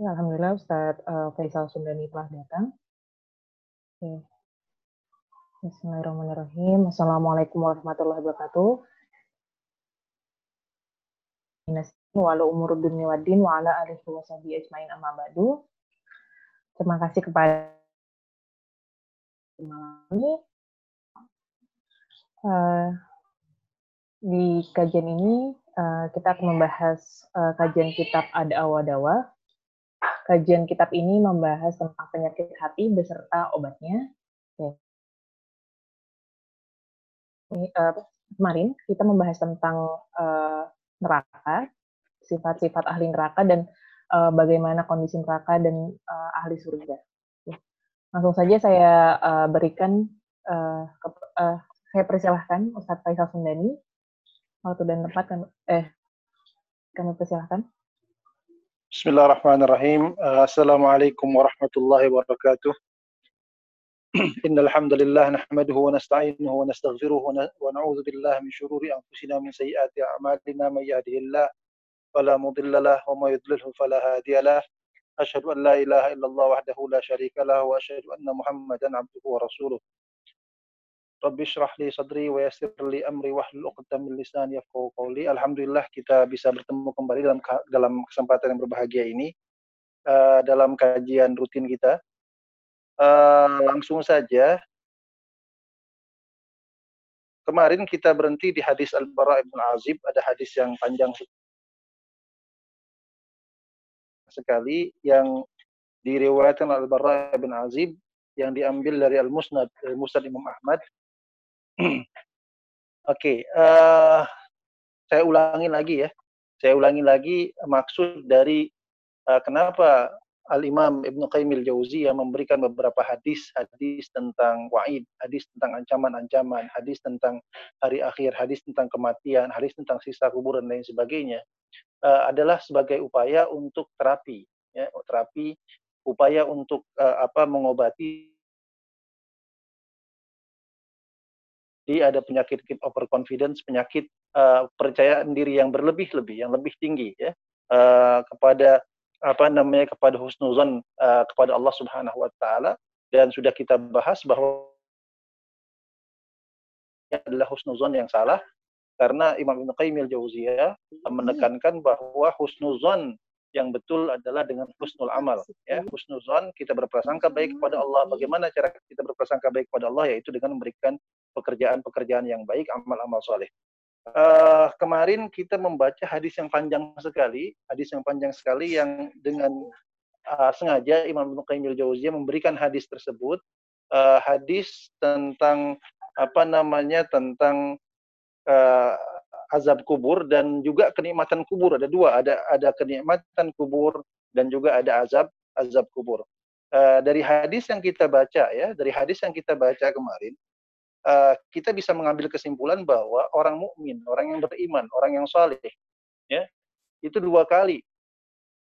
Alhamdulillah Ustadz uh, Faisal Sundani telah datang. Oke. Bismillahirrahmanirrahim. Assalamualaikum warahmatullahi wabarakatuh. Walau umur dunia wadin wa ala alihi wa ajmain amma ba'du. Terima kasih kepada ini. Uh, di kajian ini uh, kita akan membahas uh, kajian kitab Ada Awadawa Kajian kitab ini membahas tentang penyakit hati beserta obatnya. Oke. Ini, uh, kemarin kita membahas tentang uh, neraka, sifat-sifat ahli neraka dan uh, bagaimana kondisi neraka dan uh, ahli surga. Oke. Langsung saja saya uh, berikan, uh, ke, uh, saya persilahkan Ustadz Faisal Sundani. Waktu dan tempat kan, eh, kami persilahkan. بسم الله الرحمن الرحيم السلام عليكم ورحمة الله وبركاته إن الحمد لله نحمده ونستعينه ونستغفره ونعوذ بالله من شرور أنفسنا ومن سيئات أعمالنا من يهده الله فلا مضل له وما يضلله فلا هادي له أشهد أن لا إله إلا الله وحده لا شريك له وأشهد أن محمدا عبده ورسوله Rabbi syrah li sadri wa yassir li amri wahlul 'uqdatam min lisani yafqahu qawli. Alhamdulillah kita bisa bertemu kembali dalam dalam kesempatan yang berbahagia ini uh, dalam kajian rutin kita. Uh, langsung saja kemarin kita berhenti di hadis Al-Bara ibn Azib, ada hadis yang panjang sekali yang diriwayatkan Al-Bara ibn Azib yang diambil dari Al-Musnad, Al-Musnad Imam Ahmad Oke, okay, uh, eh, saya ulangi lagi ya. Saya ulangi lagi maksud dari uh, kenapa Al Imam Ibnu Qayyim Jauziyah memberikan beberapa hadis, hadis tentang wa'id, hadis tentang ancaman-ancaman, hadis tentang hari akhir, hadis tentang kematian, hadis tentang sisa kubur dan lain sebagainya uh, adalah sebagai upaya untuk terapi, ya, terapi upaya untuk uh, apa mengobati Jadi ada penyakit overconfidence, penyakit uh, percayaan diri yang berlebih-lebih, yang lebih tinggi ya. Uh, kepada apa namanya kepada husnuzon uh, kepada Allah Subhanahu wa taala. Dan sudah kita bahas bahwa adalah husnuzon yang salah. Karena Imam Ibnu Qayyim al-Jauziyah menekankan bahwa husnuzon yang betul adalah dengan husnul amal ya. Husnuzon kita berprasangka baik kepada Allah. Bagaimana cara kita berprasangka baik kepada Allah? Yaitu dengan memberikan pekerjaan-pekerjaan yang baik, amal-amal soleh. Uh, kemarin kita membaca hadis yang panjang sekali, hadis yang panjang sekali yang dengan uh, sengaja Imam Ibnu Qayyim Jauziyah memberikan hadis tersebut, uh, hadis tentang apa namanya tentang uh, azab kubur dan juga kenikmatan kubur. Ada dua, ada ada kenikmatan kubur dan juga ada azab azab kubur. Uh, dari hadis yang kita baca ya, dari hadis yang kita baca kemarin, uh, kita bisa mengambil kesimpulan bahwa orang mukmin, orang yang beriman, orang yang saleh, ya, itu dua kali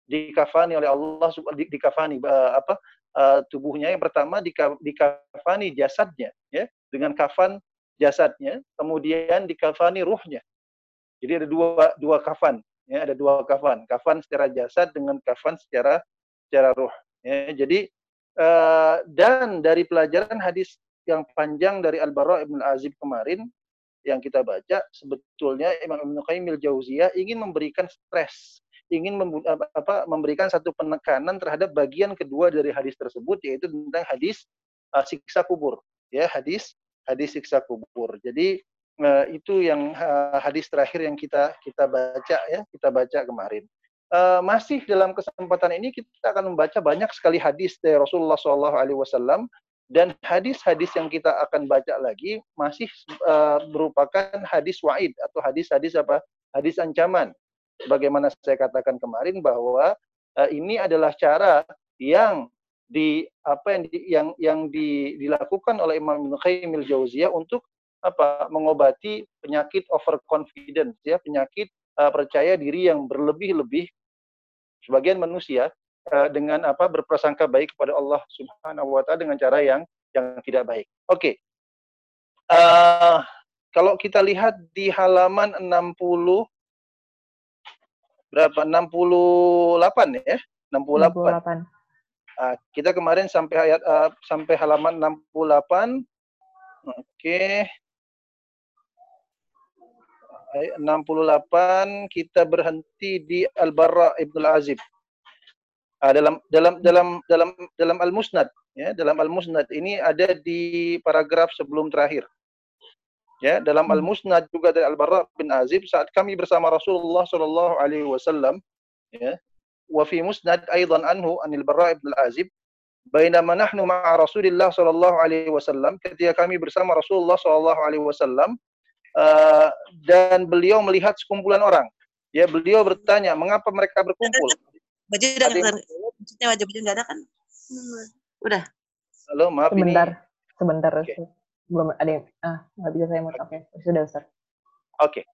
dikafani oleh Allah di, dikafani uh, apa uh, tubuhnya. Yang pertama dikafani jasadnya ya dengan kafan jasadnya. Kemudian dikafani ruhnya jadi ada dua dua kafan ya ada dua kafan kafan secara jasad dengan kafan secara secara ruh ya jadi uh, dan dari pelajaran hadis yang panjang dari Al-Bara Ibn Azib kemarin yang kita baca sebetulnya Imam Ibnu Qayyim jauziyah ingin memberikan stres, ingin apa, memberikan satu penekanan terhadap bagian kedua dari hadis tersebut yaitu tentang hadis uh, siksa kubur, ya hadis hadis siksa kubur. Jadi uh, itu yang uh, hadis terakhir yang kita kita baca ya, kita baca kemarin. Uh, masih dalam kesempatan ini kita akan membaca banyak sekali hadis dari Rasulullah SAW dan hadis-hadis yang kita akan baca lagi masih uh, merupakan hadis wa'id atau hadis-hadis apa? Hadis ancaman. Bagaimana saya katakan kemarin bahwa uh, ini adalah cara yang di apa yang di, yang yang di, dilakukan oleh Imam Ibnu Qayyim jauziyah untuk apa mengobati penyakit overconfidence ya penyakit uh, percaya diri yang berlebih-lebih sebagian manusia uh, dengan apa berprasangka baik kepada Allah Subhanahu wa taala dengan cara yang yang tidak baik. Oke. Okay. Uh, eh, kalau kita lihat di halaman 60 berapa 68 ya. 68. 68. Uh, kita kemarin sampai ayat uh, sampai halaman 68. Oke. Okay. Ayat 68 kita berhenti di Al-Barra Ibnu Azib. Uh, dalam dalam dalam dalam dalam Al-Musnad ya, dalam Al-Musnad ini ada di paragraf sebelum terakhir. Ya, dalam hmm. Al-Musnad juga dari Al-Barra bin Azib saat kami bersama Rasulullah sallallahu alaihi wasallam ya, wa fi musnad aidan anhu anil Barra ibn al-Azib bainama nahnu ma'a Rasulillah sallallahu alaihi wasallam ketika kami bersama Rasulullah sallallahu alaihi wasallam uh, dan beliau melihat sekumpulan orang ya beliau bertanya mengapa mereka berkumpul baju udah maksudnya wajah baju enggak ada kan udah halo maaf sebentar ini. sebentar okay. belum ada yang ah nggak bisa saya mau oke okay. sudah Ustaz oke okay.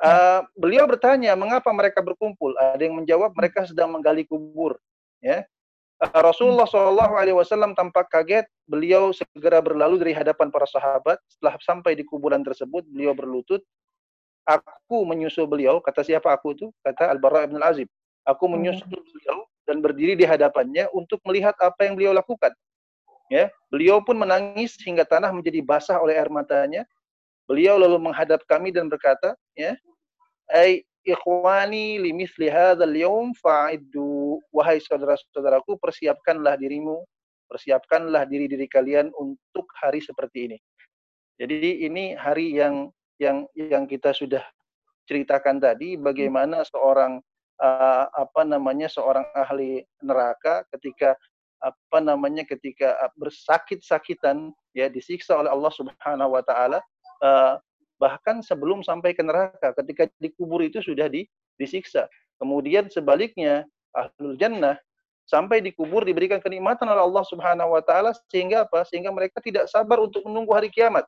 Uh, beliau bertanya mengapa mereka berkumpul. Ada yang menjawab mereka sedang menggali kubur. Ya, Rasulullah Shallallahu Alaihi Wasallam tampak kaget. Beliau segera berlalu dari hadapan para sahabat. Setelah sampai di kuburan tersebut, beliau berlutut. Aku menyusul beliau. Kata siapa aku itu? Kata Al Bara bin Al Azib. Aku menyusul beliau dan berdiri di hadapannya untuk melihat apa yang beliau lakukan. Ya, beliau pun menangis hingga tanah menjadi basah oleh air matanya. Beliau lalu menghadap kami dan berkata, ya, ikhwani limithli hadzal yaum fa'iddu wahai saudara-saudaraku persiapkanlah dirimu persiapkanlah diri-diri kalian untuk hari seperti ini. Jadi ini hari yang yang yang kita sudah ceritakan tadi bagaimana seorang uh, apa namanya seorang ahli neraka ketika apa namanya ketika bersakit-sakitan ya disiksa oleh Allah Subhanahu wa taala uh, bahkan sebelum sampai ke neraka ketika dikubur itu sudah di, disiksa. Kemudian sebaliknya ahlul jannah sampai dikubur diberikan kenikmatan oleh Allah Subhanahu wa taala sehingga apa? Sehingga mereka tidak sabar untuk menunggu hari kiamat.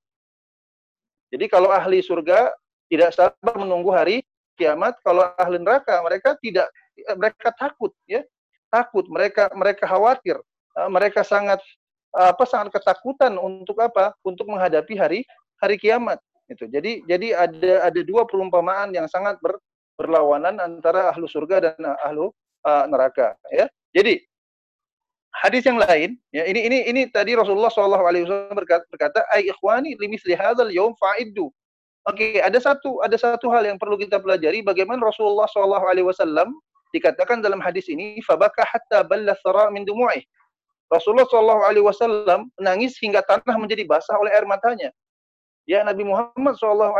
Jadi kalau ahli surga tidak sabar menunggu hari kiamat kalau ahli neraka mereka tidak mereka takut ya. Takut mereka mereka khawatir eh, mereka sangat apa sangat ketakutan untuk apa? Untuk menghadapi hari hari kiamat itu. Jadi jadi ada ada dua perumpamaan yang sangat ber, berlawanan antara ahlu surga dan ahlu uh, neraka. Ya. Jadi hadis yang lain, ya ini ini ini tadi Rasulullah Wasallam berkata, berkata ay ikhwani limisli hadzal yaum fa'iddu. Oke, okay, ada satu ada satu hal yang perlu kita pelajari bagaimana Rasulullah Wasallam dikatakan dalam hadis ini fabaka hatta balla thara min dumu'ih. Rasulullah Shallallahu Alaihi Wasallam menangis hingga tanah menjadi basah oleh air matanya ya Nabi Muhammad SAW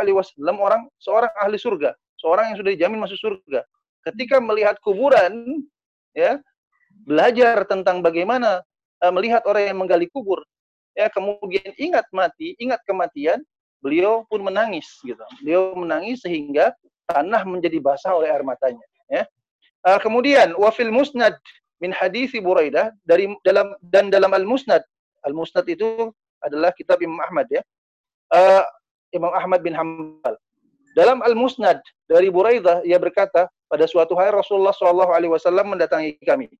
orang seorang ahli surga, seorang yang sudah dijamin masuk surga. Ketika melihat kuburan, ya belajar tentang bagaimana uh, melihat orang yang menggali kubur, ya kemudian ingat mati, ingat kematian, beliau pun menangis gitu. Beliau menangis sehingga tanah menjadi basah oleh air matanya. Ya. Uh, kemudian wafil musnad min hadisi Buraidah dari dalam dan dalam al musnad, al musnad itu adalah kitab Imam Ahmad ya uh, Imam Ahmad bin Hambal. Dalam Al-Musnad dari Buraidah ia berkata, pada suatu hari Rasulullah Shallallahu alaihi wasallam mendatangi kami.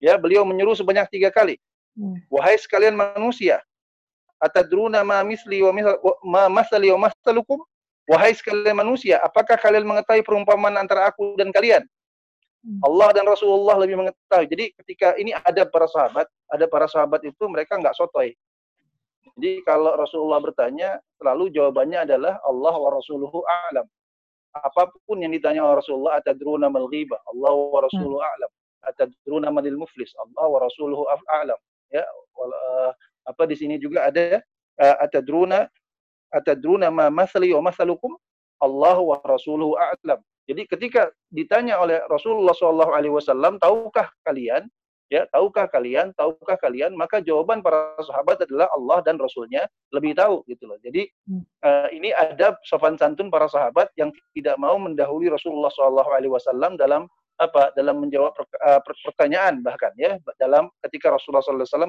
Ya, beliau menyuruh sebanyak tiga kali. Hmm. Wahai sekalian manusia, atadruna ma misli wa ma masali wa masalukum? Wahai sekalian manusia, apakah kalian mengetahui perumpamaan antara aku dan kalian? Hmm. Allah dan Rasulullah lebih mengetahui. Jadi ketika ini ada para sahabat, ada para sahabat itu mereka nggak sotoy. Jadi kalau Rasulullah bertanya, selalu jawabannya adalah Allah wa Rasuluhu a'lam. Apa pun yang ditanya oleh Rasulullah, atadruna mal ghibah, Allah wa Rasuluhu hmm. a'lam. Atadruna manil muflis, Allah wa Rasuluhu a'lam. Ya, uh, apa di sini juga ada uh, atadruna atadruna ma masali wa masalukum Allah wa Rasuluhu a'lam. Jadi ketika ditanya oleh Rasulullah SAW, alaihi wasallam, tahukah kalian Ya, tahukah kalian? Tahukah kalian? Maka jawaban para sahabat adalah Allah dan Rasulnya lebih tahu gitu loh. Jadi uh, ini ada sopan santun para sahabat yang tidak mau mendahului Rasulullah SAW dalam apa? Dalam menjawab per, uh, pertanyaan bahkan ya dalam ketika Rasulullah SAW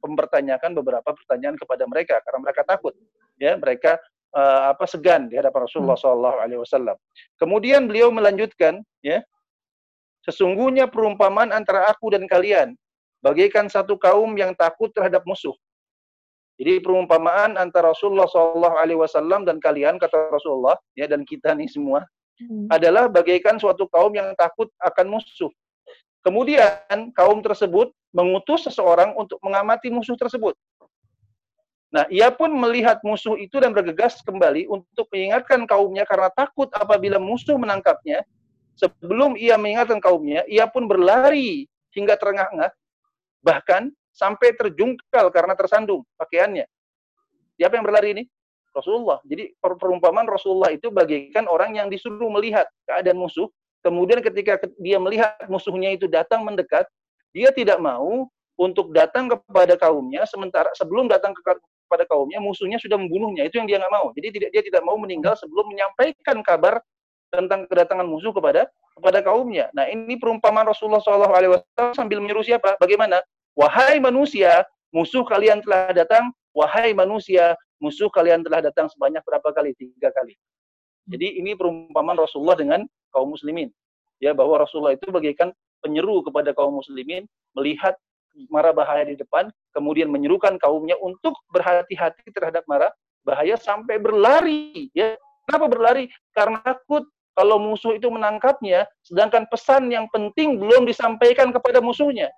mempertanyakan beberapa pertanyaan kepada mereka karena mereka takut ya mereka uh, apa segan di hadapan Rasulullah hmm. SAW. Kemudian beliau melanjutkan ya Sesungguhnya perumpamaan antara aku dan kalian bagaikan satu kaum yang takut terhadap musuh. Jadi perumpamaan antara Rasulullah Shallallahu Alaihi Wasallam dan kalian kata Rasulullah ya dan kita nih semua hmm. adalah bagaikan suatu kaum yang takut akan musuh. Kemudian kaum tersebut mengutus seseorang untuk mengamati musuh tersebut. Nah, ia pun melihat musuh itu dan bergegas kembali untuk mengingatkan kaumnya karena takut apabila musuh menangkapnya. Sebelum ia mengingatkan kaumnya, ia pun berlari hingga terengah-engah, bahkan sampai terjungkal karena tersandung pakaiannya. Siapa yang berlari ini? Rasulullah. Jadi perumpamaan Rasulullah itu bagikan orang yang disuruh melihat keadaan musuh. Kemudian ketika dia melihat musuhnya itu datang mendekat, dia tidak mau untuk datang kepada kaumnya, sementara sebelum datang kepada kaumnya, musuhnya sudah membunuhnya. Itu yang dia nggak mau. Jadi tidak, dia tidak mau meninggal sebelum menyampaikan kabar tentang kedatangan musuh kepada kepada kaumnya. Nah ini perumpamaan Rasulullah SAW sambil menyeru siapa? Bagaimana? Wahai manusia, musuh kalian telah datang. Wahai manusia, musuh kalian telah datang sebanyak berapa kali? Tiga kali. Jadi ini perumpamaan Rasulullah dengan kaum muslimin. Ya bahwa Rasulullah itu bagaikan penyeru kepada kaum muslimin melihat mara bahaya di depan, kemudian menyerukan kaumnya untuk berhati-hati terhadap mara bahaya sampai berlari. Ya, kenapa berlari? Karena takut kalau musuh itu menangkapnya, sedangkan pesan yang penting belum disampaikan kepada musuhnya.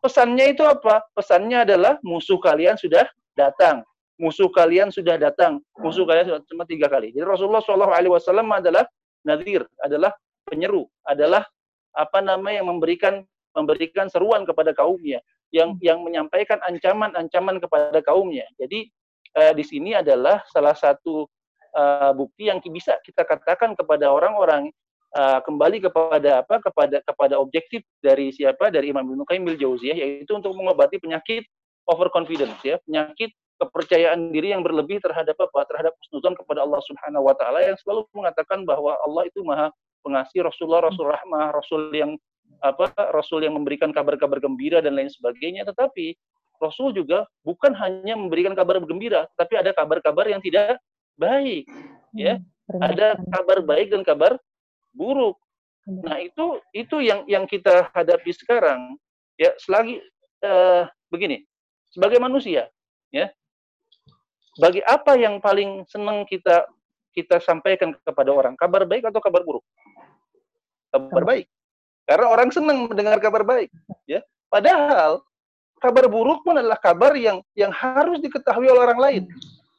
Pesannya itu apa? Pesannya adalah musuh kalian sudah datang. Musuh kalian sudah datang. Musuh kalian sudah cuma tiga kali. Jadi Rasulullah SAW adalah nadir, adalah penyeru, adalah apa namanya yang memberikan memberikan seruan kepada kaumnya, yang yang menyampaikan ancaman-ancaman kepada kaumnya. Jadi uh, di sini adalah salah satu uh, bukti yang bisa kita katakan kepada orang-orang uh, kembali kepada apa kepada kepada objektif dari siapa? Dari Imam Ibnu Qayyim Jauziyah yaitu untuk mengobati penyakit overconfidence ya penyakit kepercayaan diri yang berlebih terhadap apa? Terhadap husnuzon kepada Allah Subhanahu wa taala yang selalu mengatakan bahwa Allah itu Maha Pengasih Rasulullah Rasul Rahmah Rasul yang apa? Rasul yang memberikan kabar-kabar gembira dan lain sebagainya. Tetapi Rasul juga bukan hanya memberikan kabar gembira tapi ada kabar-kabar yang tidak baik ya. Hmm, ada kabar baik dan kabar buruk. Nah itu itu yang yang kita hadapi sekarang ya selagi uh, begini sebagai manusia ya bagi apa yang paling senang kita kita sampaikan kepada orang? Kabar baik atau kabar buruk? Kabar baik. Karena orang senang mendengar kabar baik ya. Padahal kabar buruk pun adalah kabar yang yang harus diketahui oleh orang lain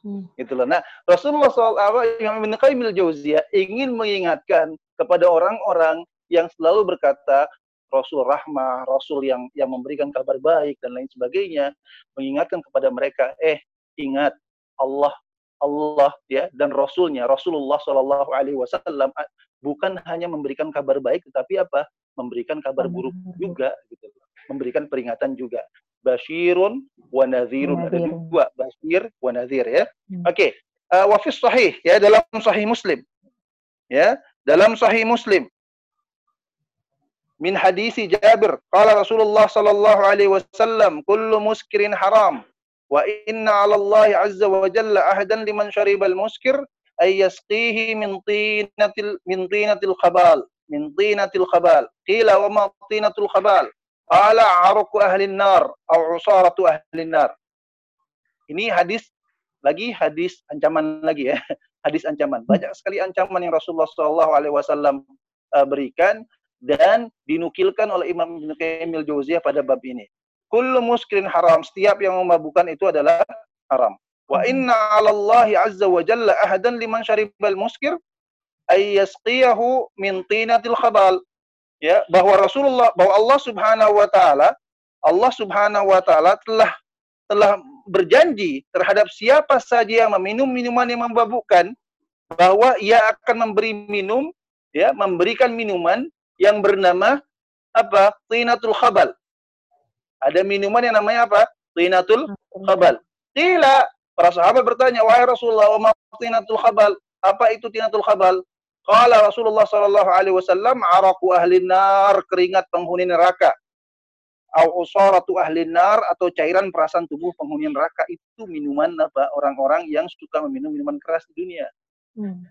Hmm. Gitu loh. Nah, Rasulullah SAW yang Qayyim Jauziyah ingin mengingatkan kepada orang-orang yang selalu berkata Rasul rahmah, Rasul yang yang memberikan kabar baik dan lain sebagainya, mengingatkan kepada mereka, eh ingat Allah Allah ya dan Rasulnya Rasulullah Shallallahu Alaihi Wasallam bukan hanya memberikan kabar baik, tetapi apa? Memberikan kabar buruk juga, gitu, memberikan peringatan juga wa nadhirun. Ada dua, basyir wa nadhir ya. Hmm. Oke. Okay. Uh, wa sahih ya dalam sahih Muslim. Ya, dalam sahih Muslim. Min hadisi Jabir, qala Rasulullah sallallahu alaihi wasallam, kullu muskirin haram wa inna 'ala Allah 'azza wa jalla ahdan liman syaribal muskir ay yasqihi min tinatil min tinatil khabal min tinatil khabal qila wa ma tinatul khabal Qala aruku ahli nar au usaratu ahli nar. Ini hadis lagi hadis ancaman lagi ya. Hadis ancaman. Banyak sekali ancaman yang Rasulullah Shallallahu alaihi wasallam uh, berikan dan dinukilkan oleh Imam Ibnu Qayyim Jauziyah pada bab ini. Kullu muskirin haram. Setiap yang memabukkan itu adalah haram. Wa inna 'ala Allah 'azza wa jalla ahadan liman syaribal muskir ay yasqiyahu min tinatil khabal ya bahwa Rasulullah bahwa Allah Subhanahu wa taala Allah Subhanahu wa taala telah telah berjanji terhadap siapa saja yang meminum minuman yang memabukkan bahwa ia akan memberi minum ya memberikan minuman yang bernama apa? Tinatul khabal. Ada minuman yang namanya apa? Tinatul khabal. Tila para sahabat bertanya wahai Rasulullah wa tinatul khabal? Apa itu tinatul khabal Qala Rasulullah sallallahu alaihi wasallam araku ahli nar keringat penghuni neraka. Au usaratu ahli nar atau cairan perasaan tubuh penghuni neraka itu minuman apa orang-orang yang suka meminum minuman keras di dunia. Hmm.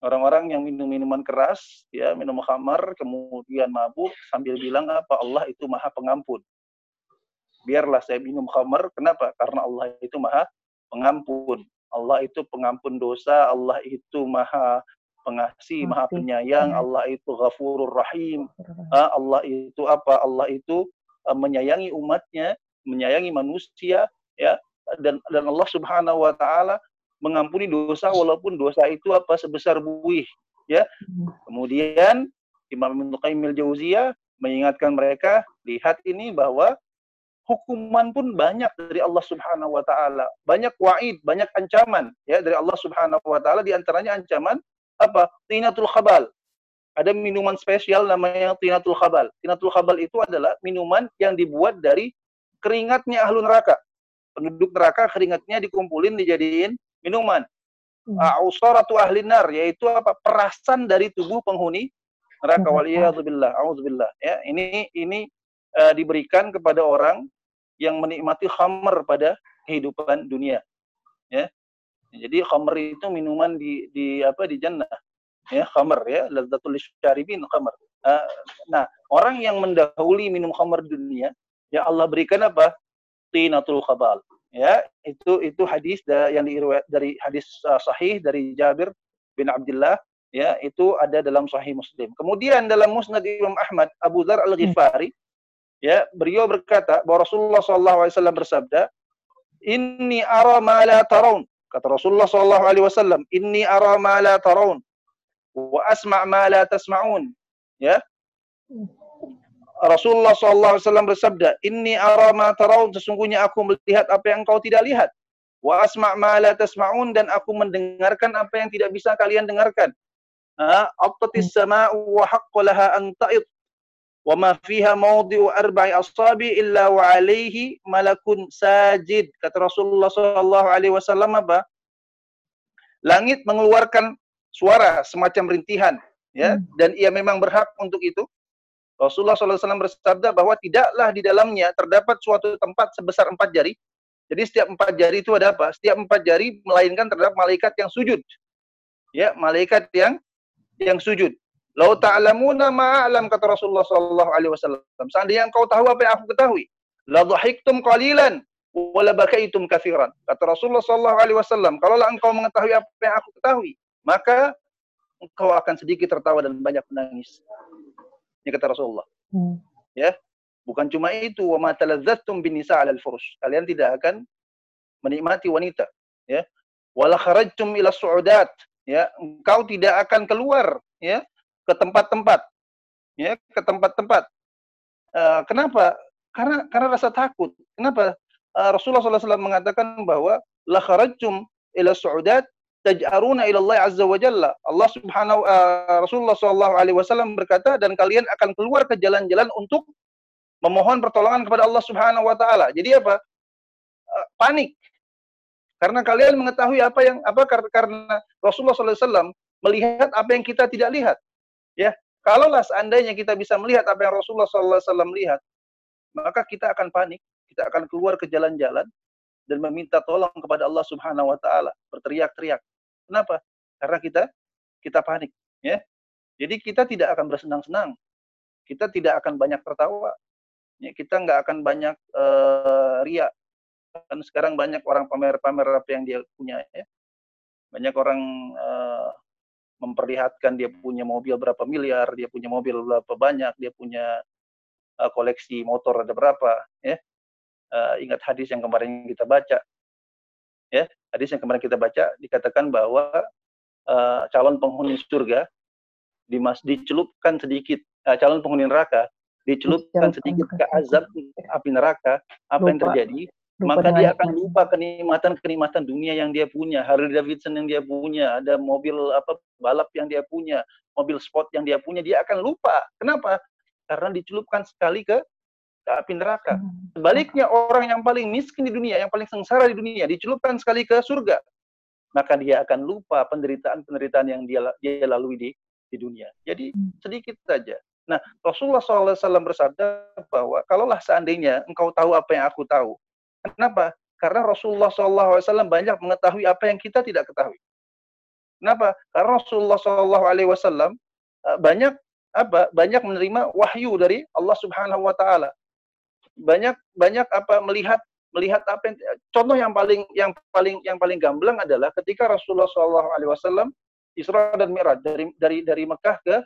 Orang-orang yang minum minuman keras, ya minum khamar, kemudian mabuk sambil bilang apa Allah itu maha pengampun. Biarlah saya minum khamar, kenapa? Karena Allah itu maha pengampun. Allah itu pengampun dosa, Allah itu maha pengasih, maha penyayang, Ya. Allah itu ghafurur rahim, Ah, Allah itu apa? Allah itu uh, menyayangi umatnya, menyayangi manusia, ya. Dan dan Allah Subhanahu wa taala mengampuni dosa walaupun dosa itu apa sebesar buih. Hmm. Kemudian Imam Ibnu Qayyim al-Jauziyah mengingatkan mereka, lihat ini bahwa hukuman pun banyak dari Allah Subhanahu wa taala. Banyak wa'id, banyak ancaman ya dari Allah Subhanahu wa taala di antaranya ancaman apa? Tinatul khabal. Ada minuman spesial namanya tinatul khabal. Tinatul khabal itu adalah minuman yang dibuat dari keringatnya ahlu neraka. Penduduk neraka keringatnya dikumpulin dijadiin minuman. Hmm. Ausaratu ahli nar yaitu apa? Perasan dari tubuh penghuni neraka waliyadzubillah. Auzubillah. Ya, ini ini eh, diberikan kepada orang yang menikmati khamr pada kehidupan dunia. Ya. Jadi khamr itu minuman di di apa di jannah. Ya, khamr ya, lazzatul syaribin khamr. Eh, nah, orang yang mendahului minum khamr dunia, ya Allah berikan apa? Tinatul khabal. Ya, itu itu hadis yang diriwayat dari hadis uh, sahih dari Jabir bin Abdullah ya itu ada dalam sahih Muslim. Kemudian dalam Musnad Imam Ahmad Abu Dzar Al-Ghifari ya beliau berkata bahwa Rasulullah SAW bersabda inni ara ma la tarawun kata Rasulullah SAW inni ara ma la tarawun wa asma' ma la tasma'un. Ya. Rasulullah SAW bersabda inni ara ma tarawun sesungguhnya aku melihat apa yang engkau tidak lihat. Wa asma' ma la tasma'un dan aku mendengarkan apa yang tidak bisa kalian dengarkan. Abtatis sama'u wa haqqo laha an ta'id wa ma fiha mawdi'u arba'i asabi illa wa alaihi malakun sajid. Kata Rasulullah sallallahu alaihi wasallam apa? Langit mengeluarkan suara semacam rintihan ya. Hmm. dan ia memang berhak untuk itu. Rasulullah SAW bersabda bahwa tidaklah di dalamnya terdapat suatu tempat sebesar empat jari. Jadi setiap empat jari itu ada apa? Setiap empat jari melainkan terdapat malaikat yang sujud. Ya malaikat yang yang sujud. Lau ta'lamuna ma'alam kata Rasulullah sallallahu alaihi wasallam. Seandainya engkau tahu apa yang aku ketahui, la dhahiktum qalilan wa la bakaitum katsiran. Kata Rasulullah sallallahu alaihi wasallam, kalaulah engkau mengetahui apa yang aku ketahui, maka engkau akan sedikit tertawa dan banyak menangis. Ini kata Rasulullah. Hmm. Bukan cuma itu, wa ma taladzattum bin nisa 'alal furush. Kalian tidak akan menikmati wanita, ya. Wala kharajtum ila su'udat, ya. Engkau tidak akan keluar, ya, ke tempat-tempat. Ya, ke tempat-tempat. Eh, kenapa? Karena karena rasa takut. Kenapa? Eh, Rasulullah SAW mengatakan bahwa la kharajtum ila su'udat taj'aruna ila Allah azza wa jalla. Allah Subhanahu eh, Rasulullah sallallahu alaihi wasallam berkata dan kalian akan keluar ke jalan-jalan untuk memohon pertolongan kepada Allah Subhanahu wa taala. Jadi apa? Eh, panik. Karena kalian mengetahui apa yang apa kar- karena Rasulullah SAW melihat apa yang kita tidak lihat. Ya, kalaulah seandainya kita bisa melihat apa yang Rasulullah SAW lihat, maka kita akan panik, kita akan keluar ke jalan-jalan dan meminta tolong kepada Allah Subhanahu wa taala, berteriak-teriak. Kenapa? Karena kita kita panik, ya. Jadi kita tidak akan bersenang-senang. Kita tidak akan banyak tertawa. Ya, kita nggak akan banyak eh, riak. Kan sekarang banyak orang pamer-pamer apa yang dia punya ya. Banyak orang eh, memperlihatkan dia punya mobil berapa miliar, dia punya mobil berapa banyak, dia punya eh, koleksi motor ada berapa ya. Eh, ingat hadis yang kemarin kita baca. Ya, hadis yang kemarin kita baca dikatakan bahwa eh, calon penghuni surga dimas dicelupkan sedikit eh, calon penghuni neraka dicelupkan sedikit ke azab api neraka apa yang terjadi Lupa maka dia akan lupa kenikmatan-kenikmatan dunia yang dia punya, Harley Davidson yang dia punya, ada mobil apa balap yang dia punya, mobil sport yang dia punya, dia akan lupa. Kenapa? Karena dicelupkan sekali ke, ke api neraka. Hmm. Sebaliknya orang yang paling miskin di dunia, yang paling sengsara di dunia, dicelupkan sekali ke surga, maka dia akan lupa penderitaan-penderitaan yang dia dia lalui di di dunia. Jadi Hmm. sedikit saja. Nah, Rasulullah SAW bersabda bahwa kalaulah seandainya engkau tahu apa yang aku tahu, Kenapa? Karena Rasulullah SAW banyak mengetahui apa yang kita tidak ketahui. Kenapa? Karena Rasulullah SAW banyak apa? Banyak menerima wahyu dari Allah Subhanahu Wa Taala. Banyak banyak apa? Melihat melihat apa yang contoh yang paling yang paling yang paling gamblang adalah ketika Rasulullah SAW Isra dan Mi'raj dari dari dari Mekah ke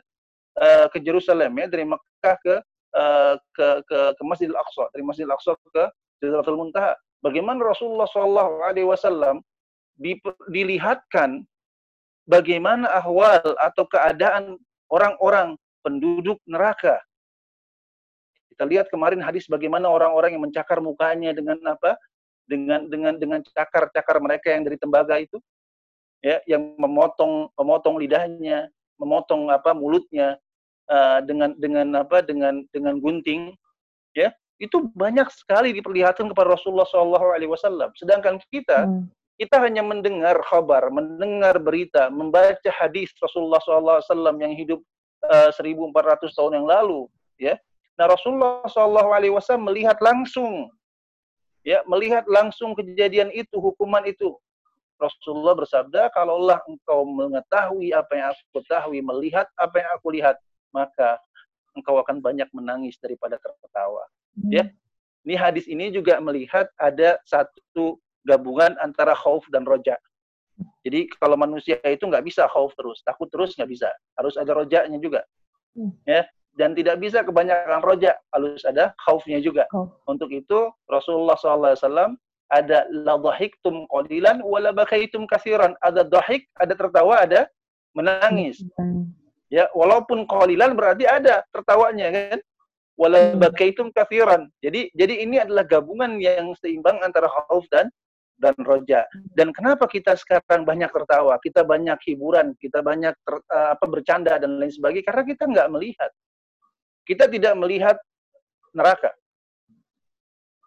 uh, ke Jerusalem ya, dari Mekah ke uh, ke ke ke Masjidil Aqsa, dari Masjidil Aqsa ke Sidratul Muntaha. Bagaimana Rasulullah Shallallahu alaihi wasallam dilihatkan bagaimana ahwal atau keadaan orang-orang penduduk neraka. Kita lihat kemarin hadis bagaimana orang-orang yang mencakar mukanya dengan apa? Dengan dengan dengan cakar-cakar mereka yang dari tembaga itu ya yang memotong memotong lidahnya, memotong apa mulutnya uh, dengan dengan apa dengan dengan gunting ya itu banyak sekali diperlihatkan kepada Rasulullah SAW. Sedangkan kita hmm. kita hanya mendengar kabar, mendengar berita, membaca hadis Rasulullah SAW yang hidup uh, eh, 1400 tahun yang lalu, ya. Nah Rasulullah SAW melihat langsung, ya, melihat langsung kejadian itu, hukuman itu. Rasulullah bersabda, kalaulah engkau mengetahui apa yang aku ketahui, melihat apa yang aku lihat, maka engkau akan banyak menangis daripada tertawa. Hmm. Ya, ini hadis ini juga melihat ada satu gabungan antara khauf dan roja. Jadi kalau manusia itu nggak bisa khauf terus, takut terus nggak bisa. Harus ada rojaknya juga. Hmm. Ya, dan tidak bisa kebanyakan rojak, harus ada khaufnya juga. Oh. Untuk itu Rasulullah SAW ada la dhahiktum qalilan wala bakaitum kasiran. Ada dhahik, ada tertawa, ada menangis. Ya, walaupun qalilan berarti ada tertawanya kan. Wala hmm. bakaitum kasiran. Jadi jadi ini adalah gabungan yang seimbang antara khauf dan dan roja. Dan kenapa kita sekarang banyak tertawa, kita banyak hiburan, kita banyak ter, uh, apa bercanda dan lain sebagainya? Karena kita nggak melihat. Kita tidak melihat neraka.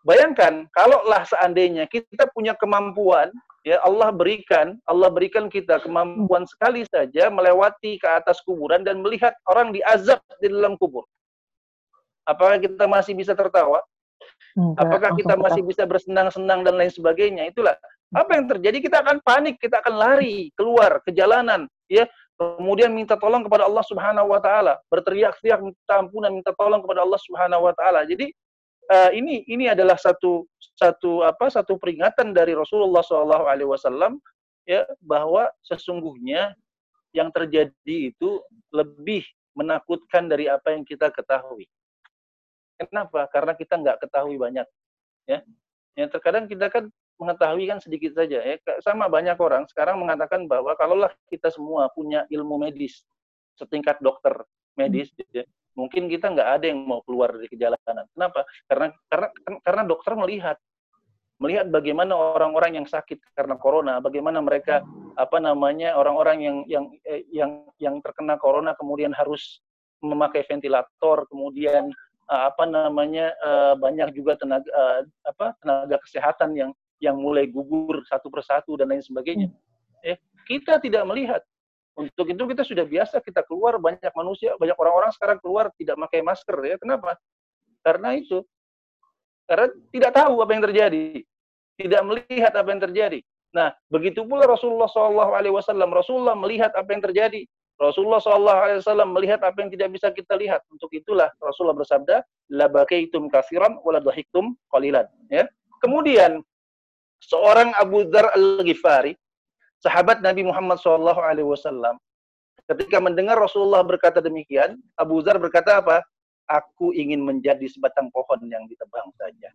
Bayangkan, kalaulah seandainya kita punya kemampuan, ya Allah berikan, Allah berikan kita kemampuan sekali saja melewati ke atas kuburan dan melihat orang diazab di dalam kubur. Apakah kita masih bisa tertawa? Apakah kita masih bisa bersenang-senang dan lain sebagainya? Itulah apa yang terjadi kita akan panik, kita akan lari keluar ke jalanan, ya. Kemudian minta tolong kepada Allah Subhanahu wa taala, berteriak-teriak minta ampunan, minta tolong kepada Allah Subhanahu wa taala. Jadi uh, ini ini adalah satu satu apa satu peringatan dari Rasulullah Shallallahu Alaihi Wasallam ya bahwa sesungguhnya yang terjadi itu lebih menakutkan dari apa yang kita ketahui. Kenapa? Karena kita nggak ketahui banyak. Ya, yang terkadang kita kan mengetahui kan sedikit saja. Ya, sama banyak orang sekarang mengatakan bahwa kalaulah kita semua punya ilmu medis setingkat dokter medis, ya, mungkin kita nggak ada yang mau keluar dari kejalanan. Kenapa? Karena karena karena dokter melihat melihat bagaimana orang-orang yang sakit karena corona, bagaimana mereka apa namanya orang-orang yang yang eh, yang yang terkena corona kemudian harus memakai ventilator, kemudian uh, apa namanya uh, banyak juga tenaga uh, apa tenaga kesehatan yang yang mulai gugur satu persatu dan lain sebagainya. Eh, kita tidak melihat untuk itu kita sudah biasa kita keluar banyak manusia, banyak orang-orang sekarang keluar tidak pakai masker ya. Kenapa? Karena itu. Karena tidak tahu apa yang terjadi. Tidak melihat apa yang terjadi. Nah, begitu pula Rasulullah SAW. Rasulullah melihat apa yang terjadi. Rasulullah SAW melihat apa yang tidak bisa kita lihat. Untuk itulah Rasulullah bersabda, la bakaitum kasiran wala dhahiktum qalilan. Ya. Kemudian seorang Abu Dzar Al-Ghifari sahabat Nabi Muhammad SAW ketika mendengar Rasulullah berkata demikian, Abu Zar berkata apa? Aku ingin menjadi sebatang pohon yang ditebang saja.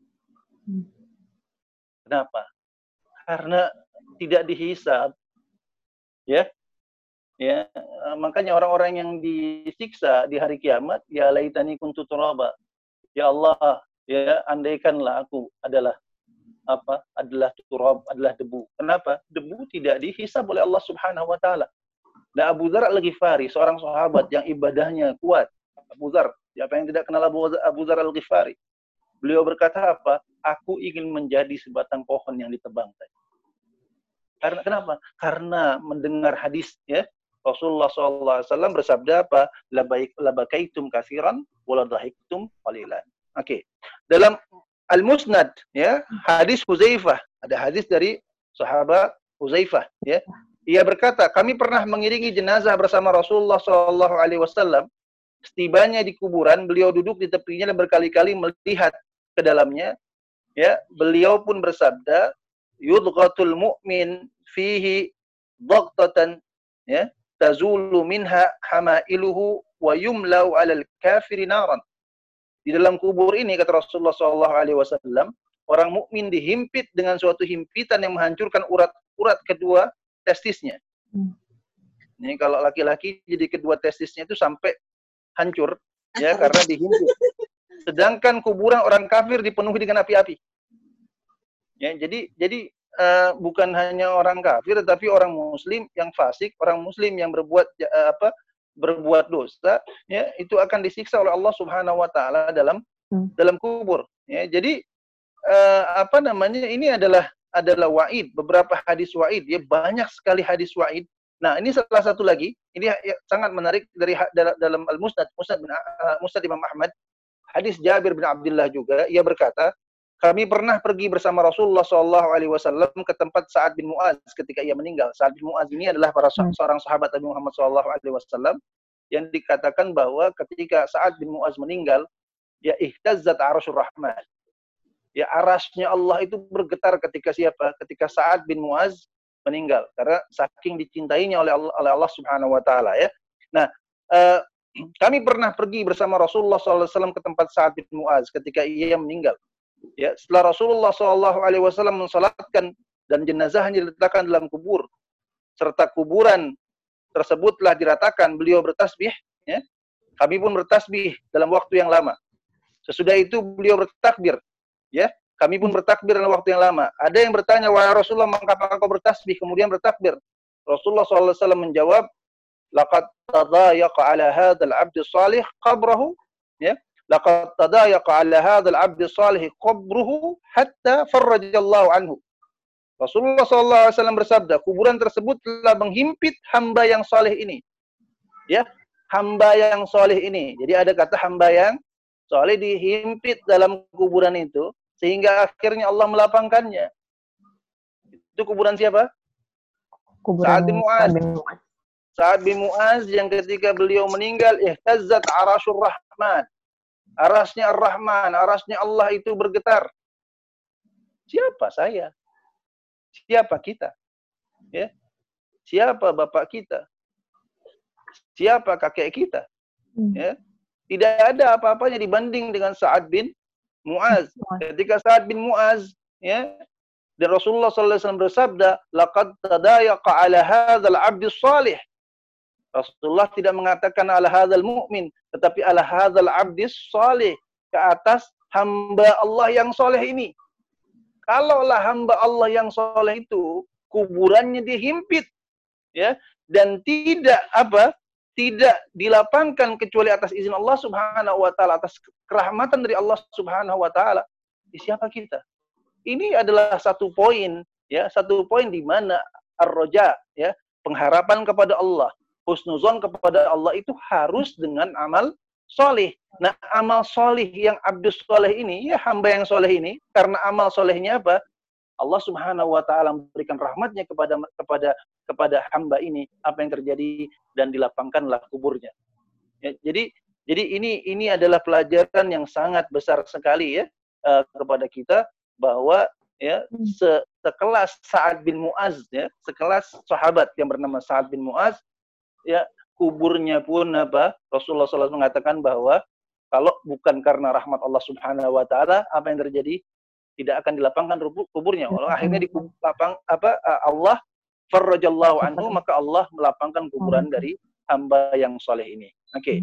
Kenapa? Karena tidak dihisab. Ya. Ya, makanya orang-orang yang disiksa di hari kiamat, ya laitani kuntu turaba. Ya Allah, ya andaikanlah aku adalah apa adalah turab adalah debu. Kenapa? Debu tidak dihisab oleh Allah Subhanahu wa taala. Dan Abu Dzar Al-Ghifari, seorang sahabat yang ibadahnya kuat. Abu Dzar, siapa yang tidak kenal Abu, Abu Dzar Al-Ghifari? Beliau berkata apa? Aku ingin menjadi sebatang pohon yang ditebang tadi. Karena kenapa? Karena mendengar hadis ya Rasulullah SAW bersabda apa? Labaik labakaitum kasiran waladahiktum qalilan. Oke. Okay. Dalam Al-Musnad ya, hadis Huzaifah. Ada hadis dari sahabat Huzaifah ya. Ia berkata, kami pernah mengiringi jenazah bersama Rasulullah wasallam. Setibanya di kuburan, beliau duduk di tepinya dan berkali-kali melihat ke dalamnya. Ya, beliau pun bersabda, "Yudghatul mu'min fihi dhaqtatan." Ya, tazulu minha hamailuhu wa yumlau 'alal kafiri naran. Di dalam kubur ini kata Rasulullah sallallahu alaihi wasallam, orang mukmin dihimpit dengan suatu himpitan yang menghancurkan urat-urat kedua testisnya. Hmm. Ini kalau laki-laki jadi kedua testisnya itu sampai hancur ya karena dihimpit. Sedangkan kuburan orang kafir dipenuhi dengan api-api. Ya, jadi jadi uh, bukan hanya orang kafir tetapi orang muslim yang fasik, orang muslim yang berbuat uh, apa berbuat dosa ya itu akan disiksa oleh Allah Subhanahu wa taala dalam hmm. dalam kubur ya. Jadi uh, apa namanya ini adalah adalah waid, beberapa hadis waid ya banyak sekali hadis waid Nah, ini salah satu lagi, ini ya, sangat menarik dari dalam Al-Musnad, Musnad, bin, uh, Musnad Imam Ahmad, hadis Jabir bin Abdullah juga, ia berkata, kami pernah pergi bersama Rasulullah Shallallahu Alaihi Wasallam ke tempat Saad bin Muaz ketika ia meninggal. Saad bin Muaz ini adalah para hmm. seorang sahabat Nabi Muhammad Shallallahu Alaihi Wasallam yang dikatakan bahwa ketika Saad bin Muaz meninggal, ya ihtazzat arashur rahman. Ya arasnya Allah itu bergetar ketika siapa? Ketika Saad bin Muaz meninggal karena saking dicintainya oleh Allah, oleh Allah Subhanahu wa taala ya. Nah, eh, kami pernah pergi bersama Rasulullah SAW ke tempat Sa'ad bin Muaz ketika ia meninggal. Ya, setelah Rasulullah SAW mensalatkan dan jenazahnya diletakkan dalam kubur serta kuburan tersebutlah diratakan, beliau bertasbih, ya. Kami pun bertasbih dalam waktu yang lama. Sesudah itu beliau bertakbir, ya. Kami pun bertakbir dalam waktu yang lama. Ada yang bertanya, wahai Rasulullah, mengapa kau bertasbih kemudian bertakbir? Rasulullah SAW menjawab, laqad tadayaqa ala hadzal 'abdi salih qabrahu ya laqad tadayaqa ala hadzal 'abdi salih qabruhu hatta farrajallahu anhu Rasulullah SAW bersabda kuburan tersebut telah menghimpit hamba yang saleh ini ya hamba yang saleh ini jadi ada kata hamba yang saleh dihimpit dalam kuburan itu sehingga akhirnya Allah melapangkannya. Itu kuburan siapa? Kuburan Sa'ad bin Mu'az. Sa'ad bin Mu'az yang ketika beliau meninggal, ihtazzat arashur rahman. Arasnya ar-Rahman, arasnya Allah itu bergetar. Siapa saya? Siapa kita? Ya. Siapa bapak kita? Siapa kakek kita? Hmm. Ya. Tidak ada apa-apanya dibanding dengan Sa'ad bin Muaz. Ketika Sa'ad bin Muaz, ya, dan Rasulullah SAW bersabda, "Laqad tadayaqa ala hadzal 'abdi salih." Rasulullah tidak mengatakan ala hadzal mu'min, tetapi ala hadzal 'abdi salih, ke atas hamba Allah yang soleh ini. Kalaulah hamba Allah yang soleh itu kuburannya dihimpit, ya, dan tidak apa? tidak dilapangkan kecuali atas izin Allah Subhanahu wa taala atas kerahmatan dari Allah Subhanahu wa taala. Siapa kita? Ini adalah satu poin ya, satu poin di mana ar-roja ya, pengharapan kepada Allah, husnuzon kepada Allah itu harus dengan amal soleh. Nah, amal soleh yang abdus soleh ini, ya hamba yang soleh ini, karena amal solehnya apa? Allah Subhanahu wa taala memberikan rahmatnya kepada kepada kepada hamba ini apa yang terjadi dan dilapangkanlah kuburnya. Ya, jadi jadi ini ini adalah pelajaran yang sangat besar sekali ya uh, kepada kita bahwa ya se sekelas Sa'ad bin Muaz ya, sekelas sahabat yang bernama Sa'ad bin Muaz ya kuburnya pun apa Rasulullah SAW mengatakan bahwa kalau bukan karena rahmat Allah Subhanahu wa taala apa yang terjadi tidak akan dilapangkan kuburnya. Walau akhirnya di lapang apa Allah farrajallahu anhu maka Allah melapangkan kuburan dari hamba yang soleh ini. Oke. Okay.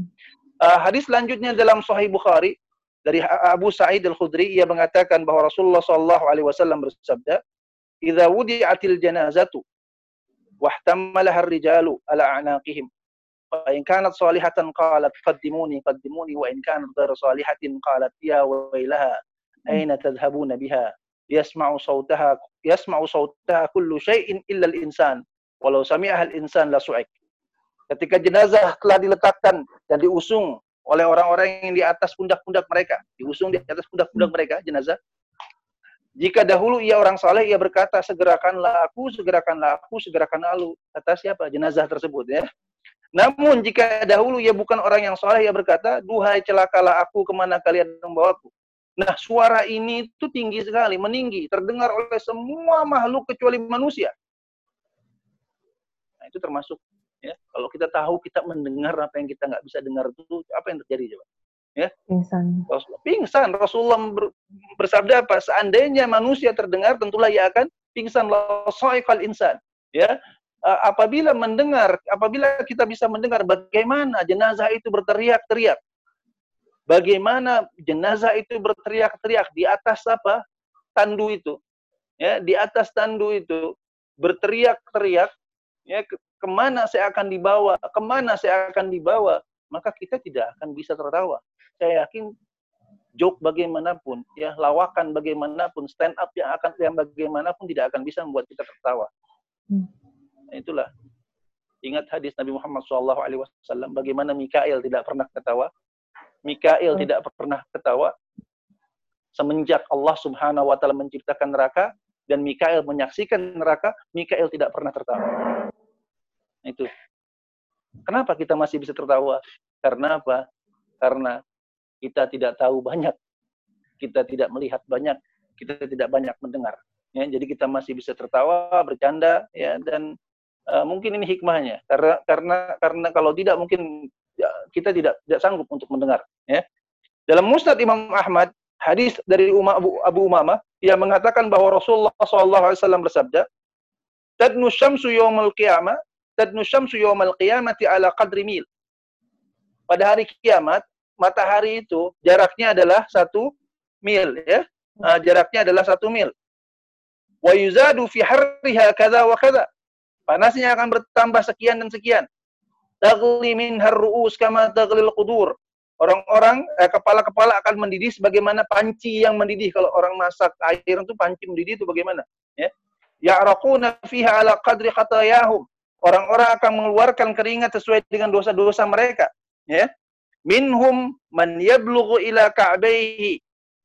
Uh, hadis selanjutnya dalam Sahih Bukhari dari Abu Sa'id Al-Khudri ia mengatakan bahwa Rasulullah sallallahu alaihi wasallam bersabda, "Idza wudi'atil janazatu a'naqihim fa in kanat salihatan qalat qaddimuni qaddimuni wa in kanat ghayra salihatin qalat ya wailaha aina tadhhabuna biha yasma'u sautaha yasma'u sautaha kullu syai'in illa al-insan walau al-insan la su'ik ketika jenazah telah diletakkan dan diusung oleh orang-orang yang di atas pundak-pundak mereka. Diusung di atas pundak-pundak mereka jenazah jika dahulu ia orang saleh ia berkata segerakanlah aku segerakanlah aku segerakanlah aku kata siapa? Jenazah tersebut ya. Namun jika dahulu ia bukan orang yang saleh ia berkata duhai celakalah aku ke mana kalian membawaku? Nah, suara ini itu tinggi sekali, meninggi, terdengar oleh semua makhluk kecuali manusia. Nah, itu termasuk Ya, kalau kita tahu kita mendengar apa yang kita nggak bisa dengar itu apa yang terjadi coba? Ya, Pingsan. Rasulullah pingsan. Rasulullah ber- bersabda apa? Seandainya manusia terdengar, tentulah ia akan pingsan. La sa'iqal insan. Ya, apabila mendengar, apabila kita bisa mendengar bagaimana jenazah itu berteriak-teriak, bagaimana jenazah itu berteriak-teriak di atas apa? Tandu itu. Ya, di atas tandu itu berteriak-teriak, ya ke- ke mana saya akan dibawa, ke mana saya akan dibawa, maka kita tidak akan bisa tertawa. Saya yakin joke bagaimanapun, ya lawakan bagaimanapun, stand up yang akan yang bagaimanapun tidak akan bisa membuat kita tertawa. Hmm. Nah, itulah. Ingat hadis Nabi Muhammad SAW, bagaimana Mikail tidak pernah ketawa. Mikail Hmm. tidak pernah ketawa semenjak Allah Subhanahu wa taala menciptakan neraka dan Mikail menyaksikan neraka, Mikail tidak pernah tertawa. Nah, Itu. Kenapa kita masih bisa tertawa? Karena apa? Karena kita tidak tahu banyak. Kita tidak melihat banyak, kita tidak banyak mendengar. Ya, jadi kita masih bisa tertawa, bercanda ya dan uh, mungkin ini hikmahnya. Karena karena karena kalau tidak mungkin ya, kita tidak tidak sanggup untuk mendengar, ya. Dalam Musnad Imam Ahmad, hadis dari Umar, Abu, Abu Umamah yang mengatakan bahwa Rasulullah SAW bersabda, "Tadnu syamsu yawmal qiyamah, tadnu syamsu yawmal qiyamati ala qadri mil." Pada hari kiamat, matahari itu jaraknya adalah satu mil, ya. Uh, jaraknya adalah satu mil. Wa yuzadu fi harriha kadza wa kadza. Panasnya akan bertambah sekian dan sekian. Tagli min harruus kama taglil qudur. Orang-orang eh, kepala-kepala akan mendidih sebagaimana panci yang mendidih kalau orang masak air itu panci mendidih itu bagaimana ya ya'raquna fiha ala qadri khatayahum orang-orang akan mengeluarkan keringat sesuai dengan dosa-dosa mereka ya minhum man yablughu ila ka'baihi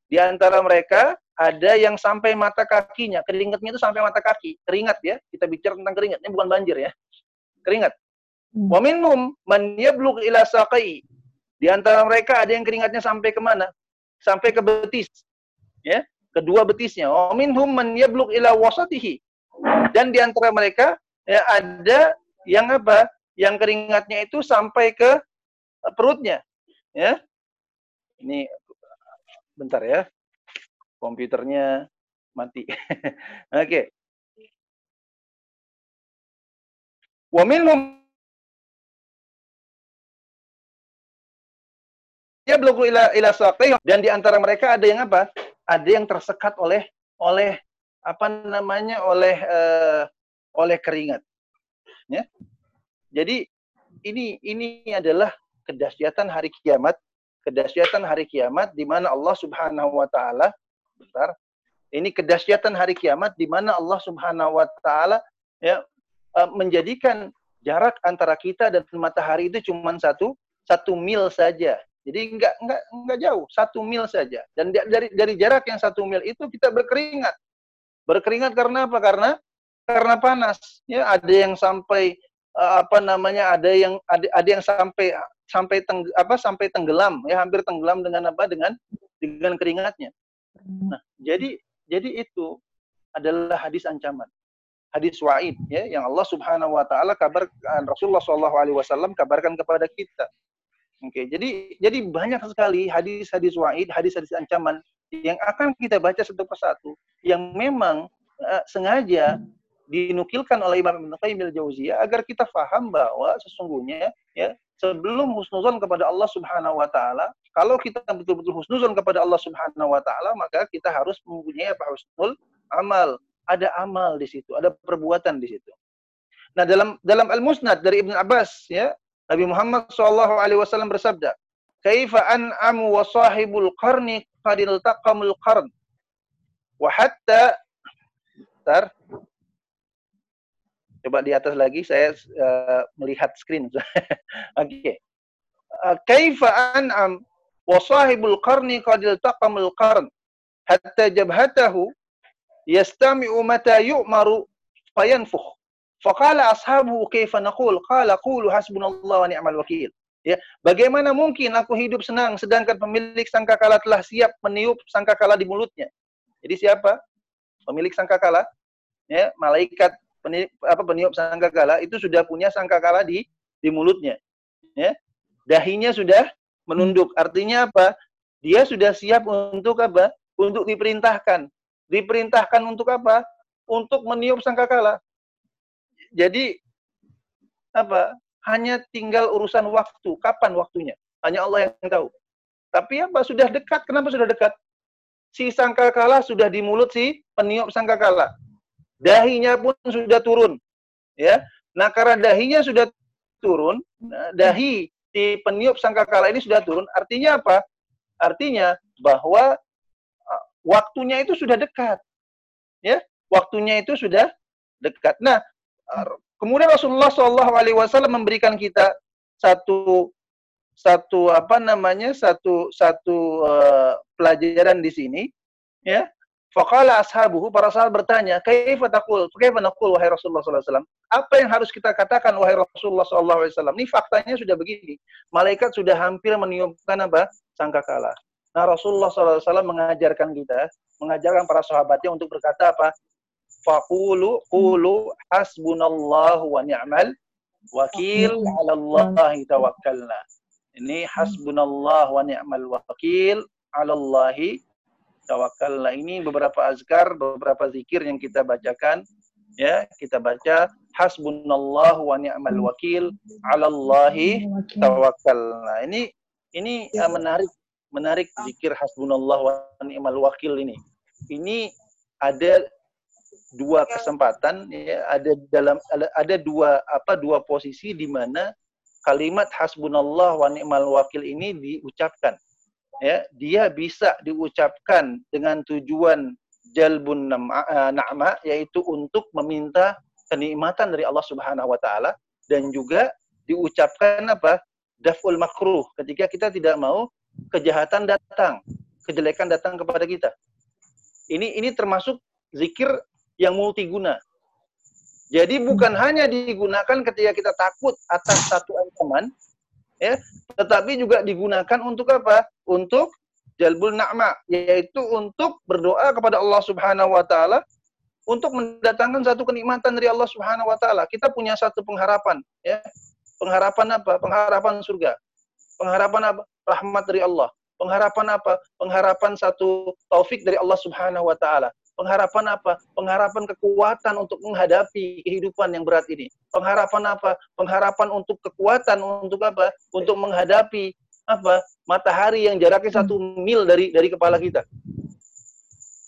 di antara mereka ada yang sampai mata kakinya keringatnya itu sampai mata kaki keringat ya kita bicara tentang keringat ini bukan banjir ya keringat Hmm. wa minhum man yablughu ila saqai di antara mereka ada yang keringatnya sampai ke mana? Sampai ke betis. Ya, kedua betisnya. Wa minhum man yablugh ila wasatihi. Dan di antara mereka ya ada yang apa? Yang keringatnya itu sampai ke perutnya. Ya. Ini bentar ya. Komputernya mati. Oke. Wa minhum belum ila ila dan di antara mereka ada yang apa? Ada yang tersekat oleh oleh apa namanya? oleh eh, oleh keringat. Ya. Jadi ini ini adalah kedahsyatan hari kiamat, kedahsyatan hari kiamat di mana Allah Subhanahu wa taala bentar. Ini kedahsyatan hari kiamat di mana Allah Subhanahu wa taala ya eh, menjadikan jarak antara kita dan matahari itu cuma satu satu mil saja. Jadi enggak enggak enggak jauh, satu mil saja. Dan dari dari jarak yang satu mil itu kita berkeringat. Berkeringat karena apa? Karena karena panas. Ya, ada yang sampai eh, apa namanya? Ada yang ada, ada yang sampai sampai teng, apa sampai tenggelam ya hampir tenggelam dengan apa dengan dengan keringatnya. Nah, jadi jadi itu adalah hadis ancaman. Hadis wa'id ya yang Allah Subhanahu wa taala kabar Rasulullah Shallallahu alaihi wasallam kabarkan kepada kita. Oke, jadi jadi banyak sekali hadis-hadis wa'id, hadis-hadis ancaman yang akan kita baca satu persatu yang memang eh, sengaja dinukilkan oleh Imam Ibnu Qayyim al-Jauziyah agar kita faham bahwa sesungguhnya ya sebelum husnuzon kepada Allah Subhanahu wa taala, kalau kita betul-betul husnuzon kepada Allah Subhanahu wa taala, maka kita harus mempunyai apa husnul amal. Ada amal di situ, ada perbuatan di situ. Nah, dalam dalam Al-Musnad dari Ibnu Abbas ya, Nabi Muhammad SAW alaihi wasallam bersabda, "Kaifa an'amu wa sahibul qarni qad iltaqamul qarn." Wa hatta. Coba di atas lagi saya uh, melihat screen. Oke. Okay. Uh, kaifa an'am wa sahibul qarni qad iltaqamul qarn hatta jabhatahu yastami'u mata yu'maru fayanfukh. Faqala ashabuhu kaifa naqul? Qala qulu hasbunallahu wa ni'mal wakil. Ya, bagaimana mungkin aku hidup senang sedangkan pemilik sangkakala telah siap meniup sangkakala di mulutnya? Jadi siapa? Pemilik sangkakala, ya, malaikat peni, apa peniup sangkakala itu sudah punya sangkakala di di mulutnya. Ya. Dahinya sudah menunduk. Artinya apa? Dia sudah siap untuk apa? Untuk diperintahkan. Diperintahkan untuk apa? Untuk meniup sangkakala. Jadi apa? Hanya tinggal urusan waktu. Kapan waktunya? Hanya Allah yang tahu. Tapi apa? Sudah dekat. Kenapa sudah dekat? Si sangkakala sudah di mulut si peniup sangkakala. Dahinya pun sudah turun. Ya. Nah, karena dahinya sudah turun, nah, dahi si peniup sangkakala ini sudah turun, artinya apa? Artinya bahwa uh, waktunya itu sudah dekat. Ya, waktunya itu sudah dekat. Nah, kemudian Rasulullah Shallallahu alaihi wasallam memberikan kita satu satu apa namanya satu satu uh, pelajaran di sini ya Faqala ashabuhu, para sahabat bertanya, kaifa taqul? Kaifa naqul wahai Rasulullah SAW? Apa yang harus kita katakan wahai Rasulullah SAW? Ini faktanya sudah begini. Malaikat sudah hampir meniupkan apa? Sangkakala. Nah Rasulullah SAW mengajarkan kita, mengajarkan para sahabatnya untuk berkata apa? Faqulu qulu hasbunallahu wa ni'mal wakil 'ala Allahi tawakkalna. Ini hasbunallahu wa ni'mal wakil 'ala Allahi tawakallah ini beberapa azkar, beberapa zikir yang kita bacakan ya, kita baca hasbunallahu wa ni'mal wakil 'alallahi tawakkalna. Ini ini uh, menarik menarik zikir hasbunallahu wa ni'mal wakil ini. Ini ada dua kesempatan ya, ada dalam ada dua apa dua posisi di mana kalimat hasbunallah wa ni'mal wakil ini diucapkan ya dia bisa diucapkan dengan tujuan jalbun eh, na'ma yaitu untuk meminta kenikmatan dari Allah Subhanahu wa taala dan juga diucapkan apa? Daful makruh ketika kita tidak mau kejahatan datang kejelekan datang kepada kita. Ini ini termasuk zikir yang multiguna. Jadi bukan hanya digunakan ketika kita takut atas satu ancaman ya tetapi juga digunakan untuk apa untuk jalbul na'ma yaitu untuk berdoa kepada Allah Subhanahu wa taala untuk mendatangkan satu kenikmatan dari Allah Subhanahu wa taala. Kita punya satu pengharapan ya. Pengharapan apa? Pengharapan surga. Pengharapan apa? Rahmat dari Allah. Pengharapan apa? Pengharapan satu taufik dari Allah Subhanahu wa taala. Pengharapan apa? Pengharapan kekuatan untuk menghadapi kehidupan yang berat ini. Pengharapan apa? Pengharapan untuk kekuatan untuk apa? Untuk menghadapi apa? Matahari yang jaraknya satu mil dari dari kepala kita.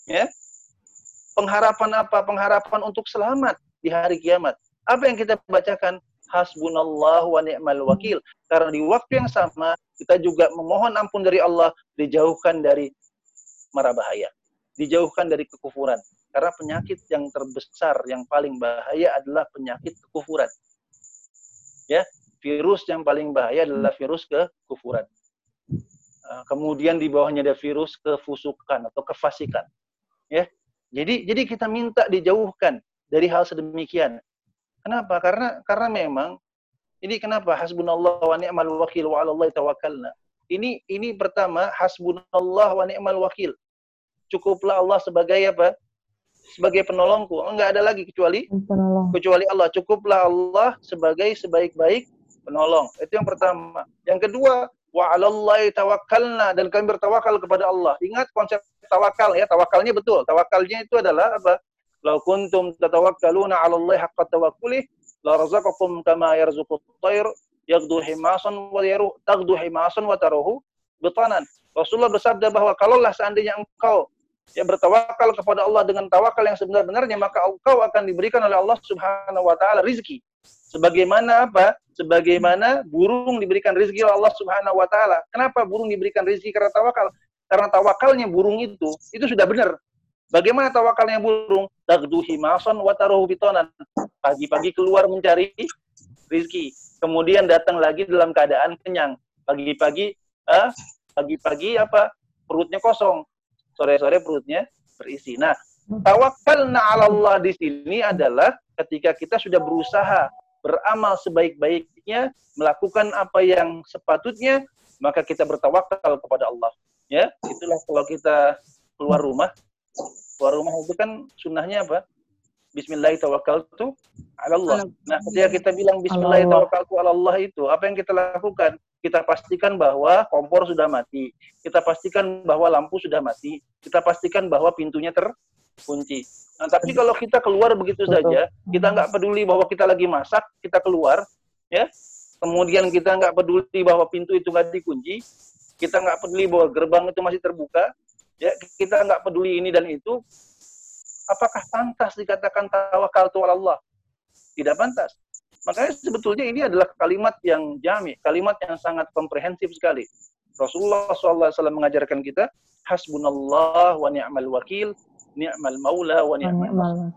Ya. Pengharapan apa? Pengharapan untuk selamat di hari kiamat. Apa yang kita bacakan? Hasbunallah wa ni'mal wakil. Karena di waktu yang sama kita juga memohon ampun dari Allah dijauhkan dari mara bahaya dijauhkan dari kekufuran. Karena penyakit yang terbesar, yang paling bahaya adalah penyakit kekufuran. Ya, virus yang paling bahaya adalah virus kekufuran. Ah, kemudian di bawahnya ada virus kefusukan atau kefasikan. Ya, jadi jadi kita minta dijauhkan dari hal sedemikian. Kenapa? Karena karena memang ini kenapa hasbunallah wa ni'mal wakil wa tawakkalna. Ini ini pertama hasbunallah wa ni'mal wakil cukuplah Allah sebagai apa? Sebagai penolongku. Enggak ada lagi kecuali penolong. kecuali Allah. Cukuplah Allah sebagai sebaik-baik penolong. Itu yang pertama. Yang kedua, wa 'alallahi tawakkalna dan kami bertawakal kepada Allah. Ingat konsep tawakal ya, tawakalnya betul. Tawakalnya itu adalah apa? Lau kuntum tatawakkaluna 'alallahi haqqa tawakkuli la razaqakum kama yarzuqut tayr yaghdu himasan wa yaruh taghdu himasan wa taruhu betanan. Rasulullah bersabda bahwa kalaulah seandainya engkau ya bertawakal kepada Allah dengan tawakal yang sebenar-benarnya maka engkau akan diberikan oleh Allah Subhanahu wa taala rizki. Sebagaimana apa? Sebagaimana burung diberikan rizki oleh Allah Subhanahu wa taala. Kenapa burung diberikan rizki karena tawakal? Karena tawakalnya burung itu itu sudah benar. Bagaimana tawakalnya burung? Dagdu himason wa taruhu bitonan. Pagi-pagi keluar mencari rizki. Kemudian datang lagi dalam keadaan kenyang. Pagi-pagi eh, pagi-pagi apa? Perutnya kosong sore-sore perutnya berisi. Nah, tawakalna 'ala Allah di sini adalah ketika kita sudah berusaha beramal sebaik-baiknya, melakukan apa yang sepatutnya, maka kita bertawakal kepada Allah. Ya, itulah kalau kita keluar rumah. Keluar rumah itu kan sunnahnya apa? Bismillahirrahmanirrahim. Allah. Nah, ketika kita bilang Bismillahirrahmanirrahim itu, apa yang kita lakukan? Kita pastikan bahwa kompor sudah mati. Kita pastikan bahwa lampu sudah mati. Kita pastikan bahwa pintunya terkunci. Nah, tapi kalau kita keluar begitu saja, kita nggak peduli bahwa kita lagi masak, kita keluar, ya. Kemudian kita nggak peduli bahwa pintu itu nggak dikunci, kita nggak peduli bahwa gerbang itu masih terbuka, ya kita nggak peduli ini dan itu, apakah pantas dikatakan tawakal Allah? Tidak pantas. Makanya sebetulnya ini adalah kalimat yang jami, kalimat yang sangat komprehensif sekali. Rasulullah SAW mengajarkan kita, hasbunallah wa ni'mal wakil, ni'mal maula wa ni'mal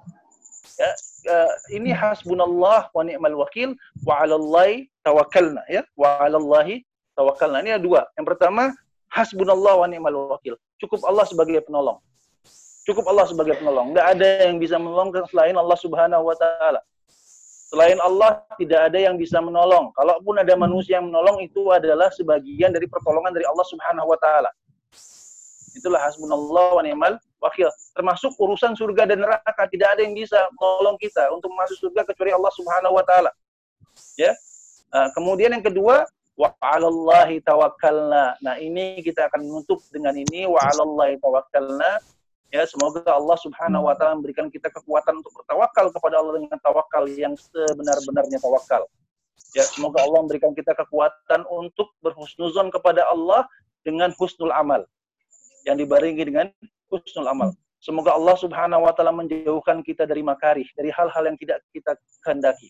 Ya, uh, ini hasbunallah wa ni'mal wakil wa 'alallahi tawakkalna ya, wa 'alallahi tawakkalna. Ini ada dua. Yang pertama, hasbunallah wa ni'mal wakil. Cukup Allah sebagai penolong. Cukup Allah sebagai penolong. Enggak ada yang bisa menolong selain Allah Subhanahu wa taala. Selain Allah tidak ada yang bisa menolong. Kalaupun ada manusia yang menolong itu adalah sebagian dari pertolongan dari Allah Subhanahu wa taala. Itulah hasbunallah wa ni'mal wakil. Termasuk urusan surga dan neraka tidak ada yang bisa menolong kita untuk masuk surga kecuali Allah Subhanahu wa taala. Ya. Nah, kemudian yang kedua, wa 'alallahi tawakkalna. Nah, ini kita akan menutup dengan ini wa 'alallahi tawakkalna Ya, semoga Allah Subhanahu wa taala memberikan kita kekuatan untuk bertawakal kepada Allah dengan tawakal yang sebenar-benarnya tawakal. Ya, semoga Allah memberikan kita kekuatan untuk berhusnuzon kepada Allah dengan husnul amal. Yang dibarengi dengan husnul amal. Semoga Allah Subhanahu wa taala menjauhkan kita dari makarih, dari hal-hal yang tidak kita kehendaki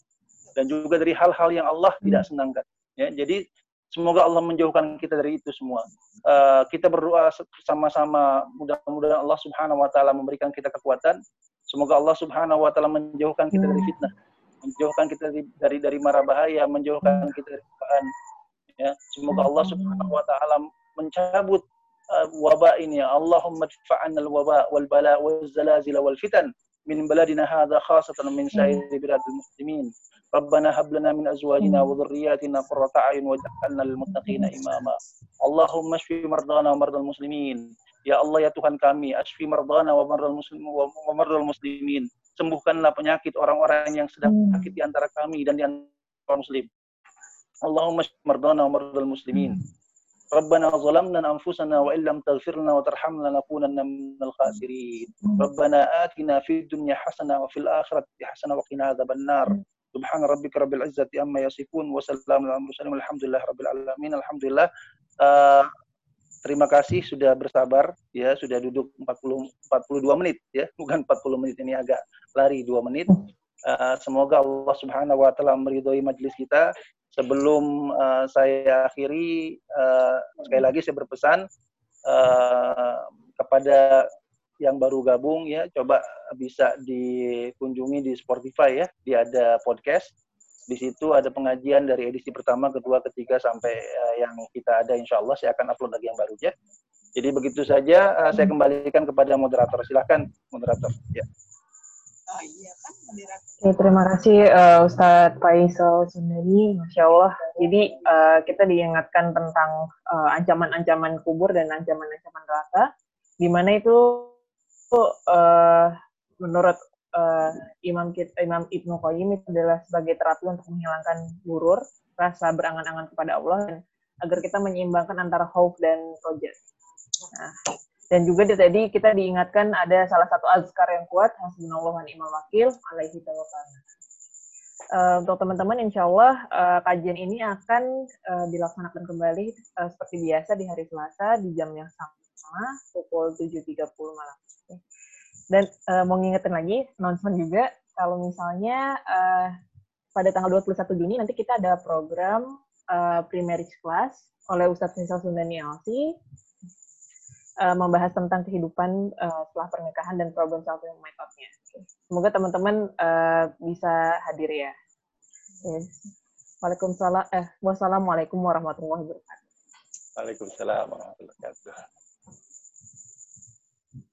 dan juga dari hal-hal yang Allah tidak senangkan. Ya, jadi Semoga Allah menjauhkan kita dari itu semua. Uh, kita berdoa sama-sama mudah-mudahan Allah Subhanahu wa taala memberikan kita kekuatan. Semoga Allah Subhanahu wa taala menjauhkan kita dari fitnah, menjauhkan kita dari dari, dari mara bahaya, menjauhkan kita dari kebaan. Ya, semoga Allah Subhanahu wa taala mencabut uh, wabah ini. Ya. Allahumma dfa'anna al-waba wal bala wal zalazil wal fitan min baladina hadha khasatan min sa'iri biladil muslimin. ربنا هب لنا من ازواجنا وذرياتنا قرة اعين واجعلنا للمتقين اماما اللهم اشف مرضانا ومرضى المسلمين Ya Allah ya Tuhan kami, asfi mardana wa mardal muslim wa mardal muslimin. Sembuhkanlah penyakit orang-orang yang sedang sakit di antara kami dan di antara muslim. Allahumma asfi mardana wa mardal muslimin. ربنا ظلمنا أنفسنا وإن لم تغفر لنا وترحمنا لنكونن من الخاسرين ربنا آتنا في الدنيا حسنة وفي الآخرة حسنة وقنا عذاب النار Subhana rabbika rabbil izzati amma yasifun wa salamun alal mursalin alhamdulillah rabbil alamin. Alhamdulillah. Uh, terima kasih sudah bersabar ya, sudah duduk 40 42 menit ya, bukan 40 menit ini agak lari 2 menit. Uh, semoga Allah Subhanahu wa taala meridhoi majelis kita. Sebelum uh, saya akhiri uh, sekali lagi saya berpesan uh, kepada yang baru gabung ya coba bisa dikunjungi di Spotify ya dia ada podcast. Di situ ada pengajian dari edisi pertama kedua ketiga sampai uh, yang kita ada insya Allah saya akan upload lagi yang baru ya. Jadi begitu saja uh, saya kembalikan kepada moderator. Silahkan moderator. Ya Oh, iya kan, Ya, terima kasih uh, Ustadz Faisal Sundari, Masya Allah. Jadi uh, kita diingatkan tentang ancaman-ancaman uh, kubur dan ancaman-ancaman neraka, di mana itu uh, menurut uh, Imam Imam Ibnu Qayyim itu adalah sebagai terapi untuk menghilangkan burur, rasa berangan-angan kepada Allah dan agar kita menyeimbangkan antara khauf dan roja. Nah, dan juga tadi kita diingatkan ada salah satu azkar yang kuat, hasbunallah wa ni'mal wakil, alaihi tawakal. Uh, untuk teman-teman, insya Allah uh, kajian ini akan uh, dilaksanakan kembali seperti biasa di hari Selasa di jam yang sama, pukul 7.30 malam. Dan uh, mau ngingetin lagi, announcement juga, kalau misalnya uh, pada tanggal 21 Juni nanti kita ada program uh, pre-marriage class oleh Ustadz Misal Sundani Alsi uh, membahas tentang kehidupan uh, setelah pernikahan dan problem solving methodnya. Semoga teman-teman uh, bisa hadir ya. Waalaikumsalam. Eh, wassalamualaikum warahmatullahi wabarakatuh. Waalaikumsalam warahmatullahi wabarakatuh.